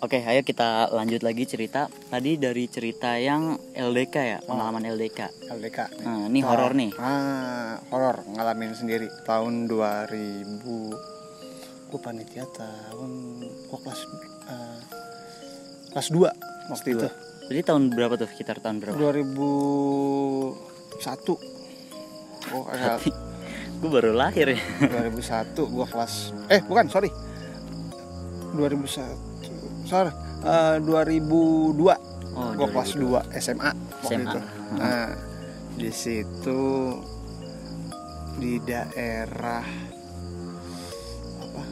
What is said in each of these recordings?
Oke, ayo kita lanjut lagi cerita. Tadi dari cerita yang LDK ya, pengalaman LDK. LDK nih. Nah, ini horor nih. ah horor ngalamin sendiri tahun 2000 gue panitia tahun gue kelas eh, kelas 2 waktu itu Jadi tahun berapa tuh? Sekitar tahun berapa? 2001 oh agak Gue baru lahir ya. 2001 gua kelas eh bukan sorry 2001 sorry eh, 2002 Oh, gua kelas 2 SMA waktu SMA. itu. Nah di situ di daerah apa?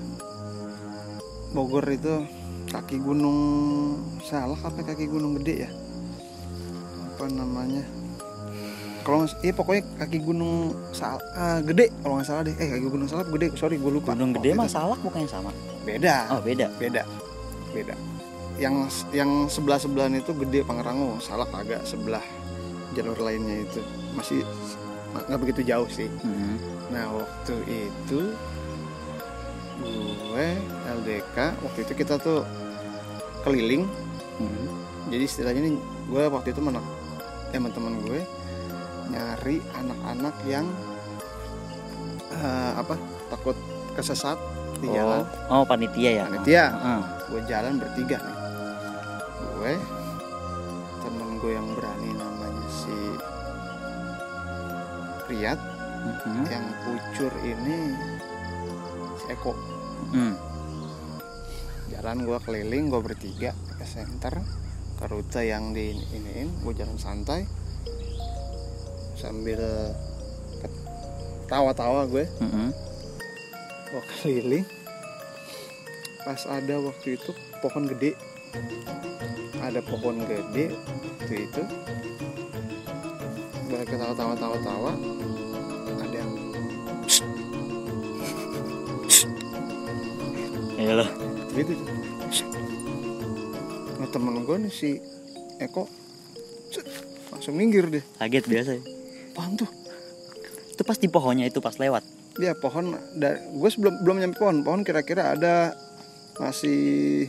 Bogor itu kaki gunung salah apa kaki gunung gede ya? Apa namanya? Kalau iya pokoknya kaki gunung sal ah, gede kalau nggak salah deh. Eh kaki gunung salak gede? Sorry gue lupa. Gunung gede mah salak bukannya sama? beda. Oh, beda. beda beda yang yang sebelah sebelahan itu gede Pangrango salak agak sebelah jalur lainnya itu masih nggak begitu jauh sih Hmm. nah waktu itu gue LDK waktu itu kita tuh keliling Hmm. jadi istilahnya nih gue waktu itu menek teman-teman gue nyari anak-anak yang eh, apa takut kesesat di jalan Oh, oh, panitia ya. panitia Heeh. Gue jalan bertiga nih gue temen gue yang berani namanya si Riyad Mhm. yang pucur ini si Eko Hmm. jalan gue keliling gue bertiga ke center ke rute yang di iniin gue jalan santai sambil tawa-tawa gue Mhm. gue keliling pas ada waktu itu pohon gede. Ada pohon gede waktu itu. Gue ketawa-tawa tawa-tawa ada yang Ya loh. gitu. Nah temen gue nih si Eko. Langsung minggir deh. Kaget biasa ya. apaan tuh? Itu pas di pohonnya itu pas lewat. dia pohon da- gue sebelum belum nyampe pohon. Pohon kira-kira ada masih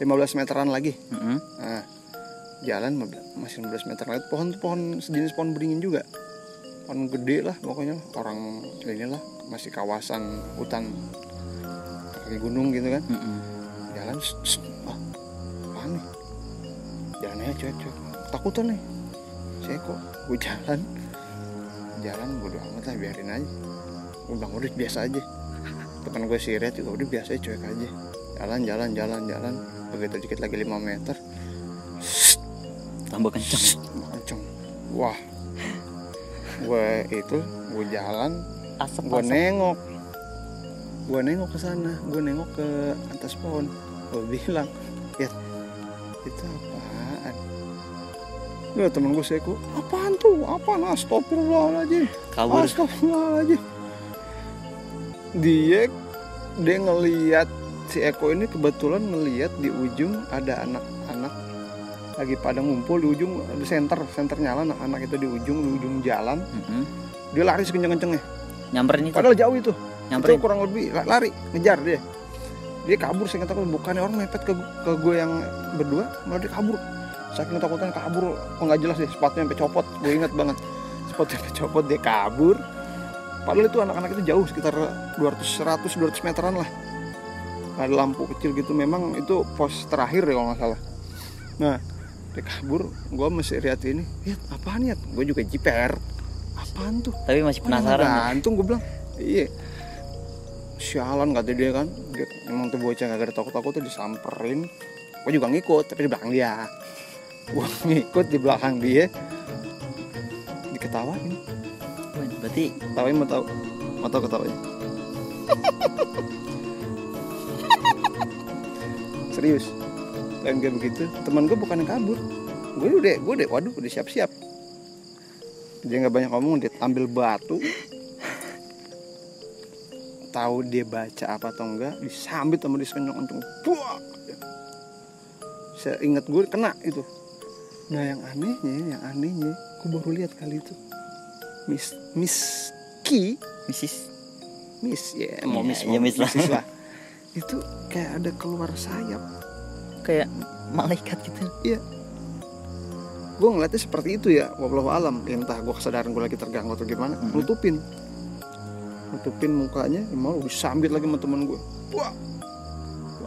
15 meteran lagi Mhm. Nah, jalan 15 masih 15 meter lagi. Pohon pohon sejenis pohon beringin juga. Pohon gede lah pokoknya orang inilah masih kawasan hutan kaki gunung gitu kan. Mhm. Jalan, shh, shh, ah, apaan nih? Jalan aja cuek cuek. Takutan nih. Saya kok gue jalan, jalan bodo amat lah biarin aja. Gue bilang udah biasa aja. Temen gue si Red juga udah biasa aja cuek aja. Jalan jalan jalan jalan. Begitu dikit lagi 5 meter, Tambah kenceng. kenceng. Wah. Gue itu gue jalan. Asap gue nengok. Gue nengok ke sana. Gue nengok ke atas pohon. Gue bilang ya itu apaan? Ya temen gue seku. Apaan tuh? Apaan? Astagfirullahaladzim. Kabur. astagfirullahaladzim. Dia dia ngeliat si Eko ini kebetulan ngeliat di ujung ada anak-anak lagi pada ngumpul di ujung di center center nyala anak-anak itu di ujung di ujung jalan. Mhm. dia lari sekenceng-kencengnya. Nyamperin itu. padahal jauh itu. Nyamperin. itu kurang lebih la- lari ngejar dia. Dia kabur saya takut bukannya orang mepet ke, ke gue yang berdua malah dia kabur. Saking takutnya kabur kok nggak jelas deh sepatunya sampai copot. Gue ingat banget sepatunya sampai copot dia kabur. Padahal itu anak-anak itu jauh sekitar 200 100 200 meteran lah ada lampu kecil gitu memang itu pos terakhir ya kalau nggak salah. Nah dia kabur gue mesti lihat ini lihat apaan ya gue juga jiper. Apaan tuh? Tapi masih Penasaran ya? gantung gue bilang. Iya. Sialan kata dia kan. Dia, emang tuh bocah gak ada takut-takut tuh disamperin. Gue juga ngikut tapi di belakang dia. Gue ngikut di belakang dia. Diketawain. Berarti ketawain mau tau mau tau ketawain serius. Dan kayak begitu teman gue bukan yang kabur. Gue udah gue udah waduh udah siap-siap. Dia nggak banyak ngomong dia ambil batu. Tahu dia baca apa atau enggak disambit sama dia sekencang-kencang buah saya ingat gue kena itu. Nah yang anehnya yang anehnya gue baru lihat kali itu. Miss Miss Ki. Misis. Miss ya mau Iya, Miss iya, mau Miss lah. Missis lah itu kayak ada keluar sayap. Kayak malaikat gitu. Gue ngeliatnya seperti itu ya wallahu alam. Entah gue kesadaran gue lagi terganggu atau gimana Mhm. nutupin. Nutupin mukanya mau disambit lagi sama temen gue wah.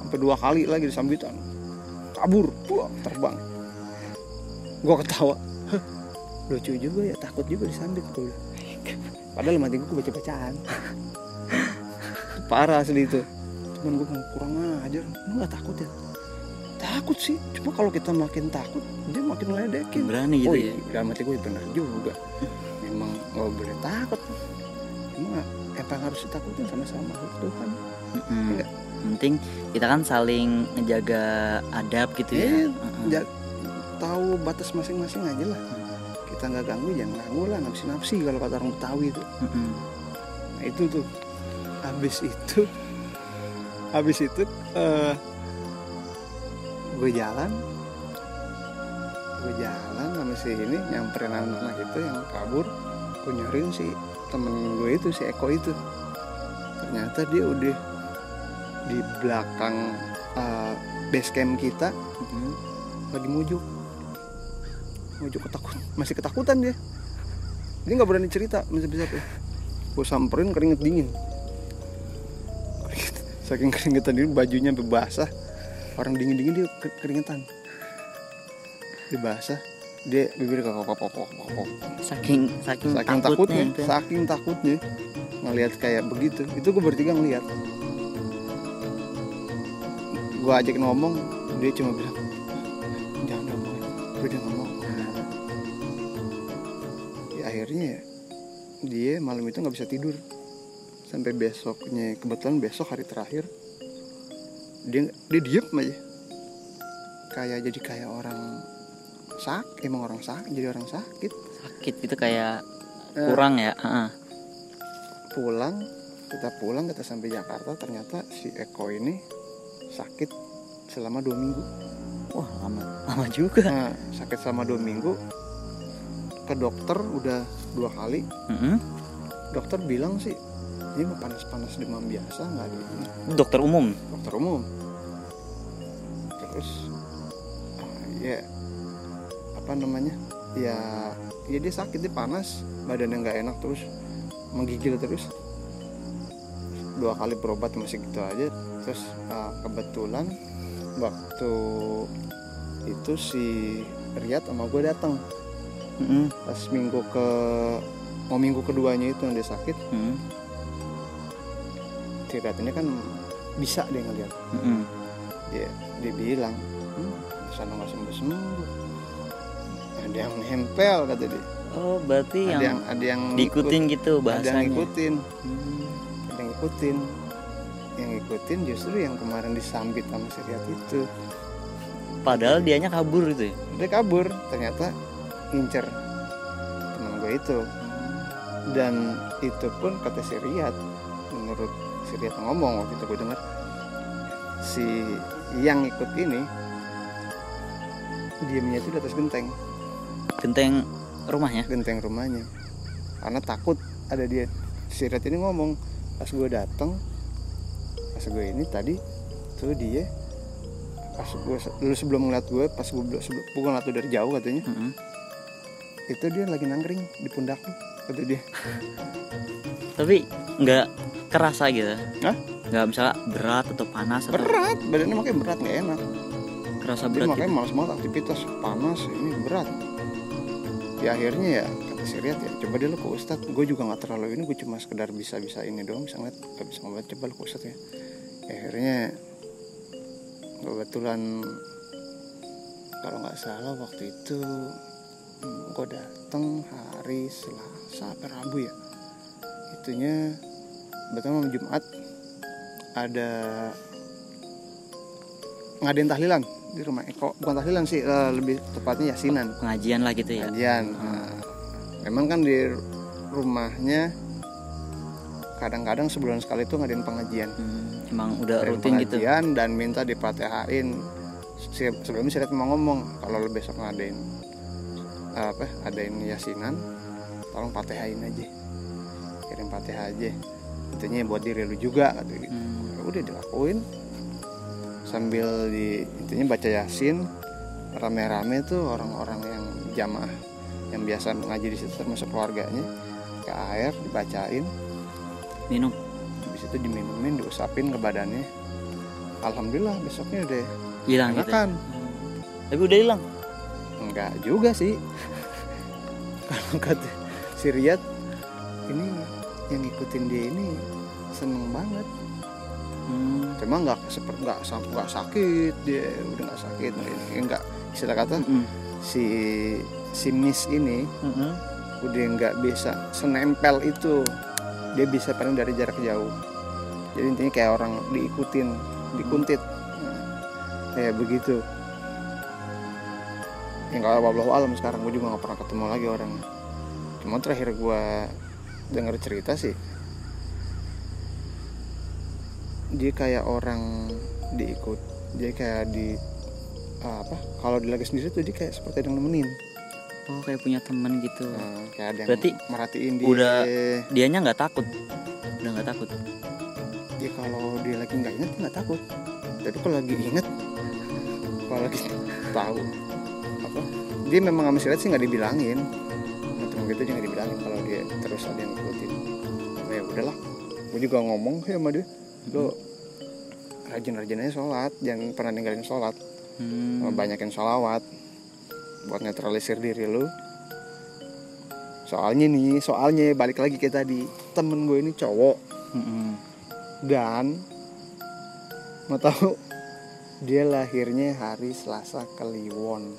Sampai dua kali lagi disambitan. Kabur. Wah terbang. Gue ketawa. "Hah, lucu juga ya takut juga disambit gue bilang. padahal mati gue baca bacaan parah asli itu temen gue bilang, kurang ajar. Lu nggak takut ya? Takut sih. Cuma kalau kita makin takut dia makin ngeledekin berani gitu oh ya? iya. Dalam hati gue benar juga. Memang nggak boleh takut. Cuma apa yang harus ditakutin sama-sama Tuhan. Mm-mm. Iya. penting kita kan saling ngejaga adab gitu ya. Mm-mm. ja- tahu batas masing-masing aja lah. Kita nggak ganggu jangan ganggu lah. Nafsi nafsi kalau kata orang Betawi itu. Mm-mm. nah itu tuh. Habis itu habis itu eh gue jalan. Gue jalan sama si ini nyamperin anak itu yang kabur. Gue nyariin si temen gue itu si Eko itu. Ternyata dia udah di belakang eh, base camp kita Mm-mm. lagi mujuk. Mujuk ketakut masih ketakutan dia. Dia nggak berani cerita masih bisa tuh gue samperin keringet dingin saking keringetan ini bajunya sampai basah orang dingin dingin dia ke- keringetan dia basah dia bibir kok kok kok saking saking, saking takutnya, takutnya ya. saking takutnya ngelihat kayak begitu itu gue bertiga ngeliat gue ajak ngomong dia cuma bilang jangan ngomong gue udah ngomong ya akhirnya ya, dia malam itu nggak bisa tidur sampai besoknya kebetulan besok hari terakhir dia dia diem aja. Kayak jadi kayak orang sak emang orang sakit jadi orang sakit. Sakit gitu kayak Eh, kurang ya Heeh. pulang kita pulang kita sampai Jakarta ternyata si Eko ini sakit selama dua minggu. Wah lama lama juga. Nah, sakit selama dua minggu. Ke dokter udah dua kali. Mm-mm. dokter bilang sih ini mah panas-panas demam biasa nggak ada ini. Dokter umum? Dokter umum. Terus ya apa namanya? Ya ya dia sakit dia panas badannya nggak enak terus menggigil terus. Dua kali berobat masih gitu aja. Terus ah, kebetulan waktu itu si Riyad sama gue datang. Mm-mm. pas minggu ke mau minggu keduanya itu yang dia sakit. Mm-mm. Si ini kan bisa dia ngeliat Mm-mm. dia dia bilang hmm, sana nggak sembuh sembuh. Ada yang nempel kata dia. Oh berarti ada yang, yang ada yang diikutin gitu ngikut, ada yang bahasanya. ngikutin. Hmm. ada yang ngikutin. Yang ngikutin justru yang kemarin disambit sama si Riyad itu. Padahal dianya kabur gitu ya? Dia kabur ternyata ngincer teman gue itu. Dan itu pun kata si Riyad menurut si Riyad ngomong waktu itu gue dengar si yang ikut ini diamnya itu di atas genteng. Genteng rumahnya? Genteng rumahnya. Karena takut ada dia. Si Riyad ini ngomong pas gue datang pas gue ini tadi tuh dia pas gue dulu sebelum ngeliat gue pas gue belum sebelum gue ngeliat dari jauh katanya Mm-mm. Itu dia lagi nangkring di pundak lu kata dia. Tapi nggak kerasa gitu. Hah? nggak misalnya berat atau panas atau berat badannya makanya berat nggak enak. Kerasa berat makanya gitu. malas banget aktivitas panas ini berat. Ya akhirnya ya kata si Riyad ya coba deh lu ke Ustadz. Gue juga nggak terlalu ini gue cuma sekedar bisa bisa ini doang bisa ngeliat gak bisa ngeliat. Coba lu ke Ustadz ya. Ya, akhirnya kebetulan kalau nggak salah waktu itu gue datang hari Selasa apa Rabu ya? Itunya betul malam Jumat ada ngadain tahlilan di rumah Eko. Bukan tahlilan sih eh, lebih tepatnya yasinan. Pengajian lah gitu ya? Pengajian Nah, memang kan di rumahnya kadang-kadang sebulan sekali itu ngadain pengajian. Hmm, emang udah Ngadain rutin gitu? pengajian dan minta dipatehain. Sebelumnya saya mau ngomong kalau lu besok ngadain apa adain yasinan tolong patehain aja. Kirim patehah aja. Intinya buat diri lu juga kata gitu Hmm, udah dilakuin. Sambil di intinya baca yasin rame-rame tuh orang-orang yang jamaah yang biasa ngaji di situ termasuk keluarganya ke air dibacain. Minum. Habis itu diminumin diusapin ke badannya. Alhamdulillah besoknya udah hilang gitu ya? enakan tapi udah hilang enggak juga sih. Kalau kata si Riyad ini yang ngikutin dia ini seneng banget. Hmm. cuma nggak seperti nggak nggak sakit dia udah nggak sakit. Ini enggak istilah kata Mm-mm. si si Miss ini Mm-mm. udah nggak bisa senempel itu. Dia bisa paling dari jarak jauh. Jadi intinya kayak orang diikutin dikuntit. Nah, kayak begitu yang kalau wallahu alam sekarang gue juga nggak pernah ketemu lagi orangnya. Cuma terakhir gue denger cerita sih dia kayak orang diikut dia kayak di apa kalau di lagi sendiri tuh dia kayak seperti ada yang nemenin. Oh kayak punya temen gitu. Nah, kayak ada yang Berarti merhatiin dia. udah- dianya nggak takut? Udah nggak takut? Ya kalau dia lagi nggak inget dia nggak takut. Tapi kalau lagi inget kalau lagi tahu apa dia memang sama si Red sih nggak dibilangin. Gitu dia nggak dibilangin kalau dia terus ada yang ngikutin. Nah, ya udahlah gue juga ngomong ya sama dia. Lo rajin-rajin aja sholat jangan pernah ninggalin sholat. Hmm. banyakin sholawat buat netralisir diri lu. Soalnya nih soalnya balik lagi kayak tadi temen gue ini cowok. Mm-mm. dan mau tahu dia lahirnya hari Selasa Kliwon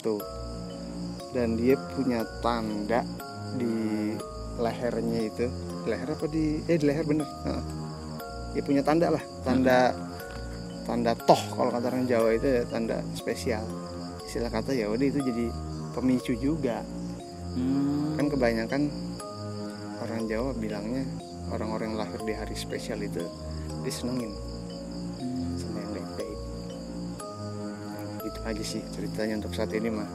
tuh dan dia punya tanda di lehernya itu. Di leher apa di eh di leher bener. Dia punya tanda lah tanda tanda toh kalau kata orang Jawa itu ya tanda spesial. Istilah kata ya udah itu jadi pemicu juga. Hmm. kan kebanyakan orang Jawa bilangnya orang-orang yang lahir di hari spesial itu disenengin Aja sih ceritanya untuk saat ini mah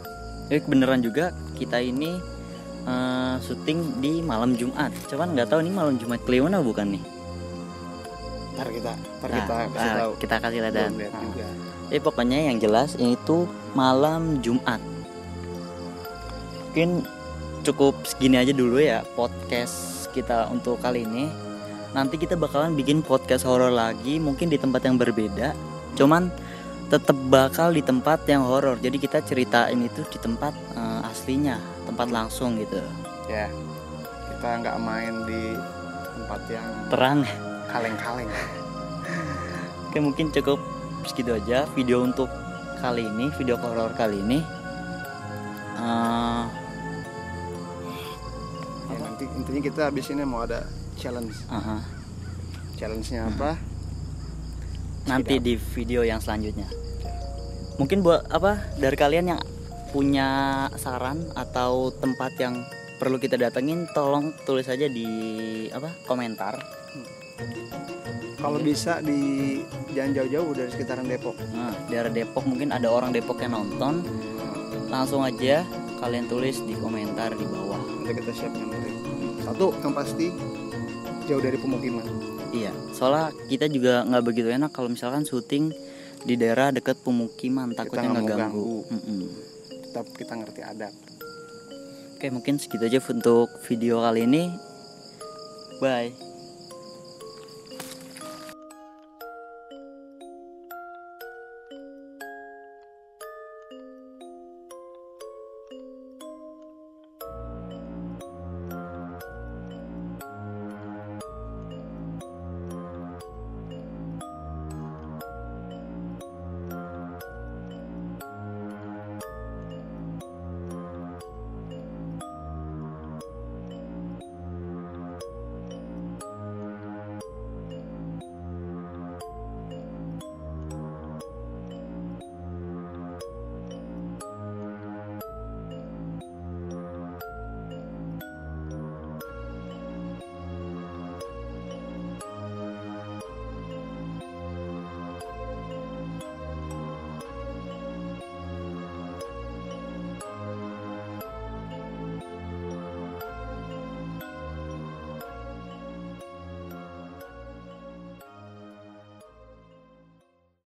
Jadi beneran juga kita ini eh, syuting di malam Jumat. Cuman nggak tahu nih malam Jumat Kliwon bukan nih. ntar kita ntar Nah, kita kasih tahu kita kasih lihat dan. Nah. juga Jadi pokoknya yang jelas ini tuh malam Jumat. Mungkin cukup segini aja dulu ya podcast kita untuk kali ini. Nanti kita bakalan bikin podcast horor lagi, mungkin di tempat yang berbeda. Cuman tetap bakal di tempat yang horor. Jadi kita ceritain itu di tempat eh, aslinya, tempat langsung gitu. ya kita nggak main di tempat yang Terang. kaleng-kaleng Oke mungkin cukup segitu aja video untuk kali ini video horor kali ini ya, nanti intinya kita habis ini mau ada challenge aha. challenge-nya apa nanti di video yang selanjutnya. Mungkin buat apa dari kalian yang punya saran atau tempat yang perlu kita datengin tolong tulis aja di apa komentar. Kalau bisa di jangan jauh-jauh dari sekitaran Depok. Nah daerah Depok mungkin ada orang Depok yang nonton. Langsung aja kalian tulis di komentar di bawah. Nanti kita siap nyamperin satu yang pasti jauh dari pemukiman Iya, soalnya kita juga nggak begitu enak kalau misalkan syuting di daerah dekat pemukiman, takutnya nggak ganggu. Mm-mm. tetap kita ngerti adab Oke, mungkin segitu aja untuk video kali ini. Bye.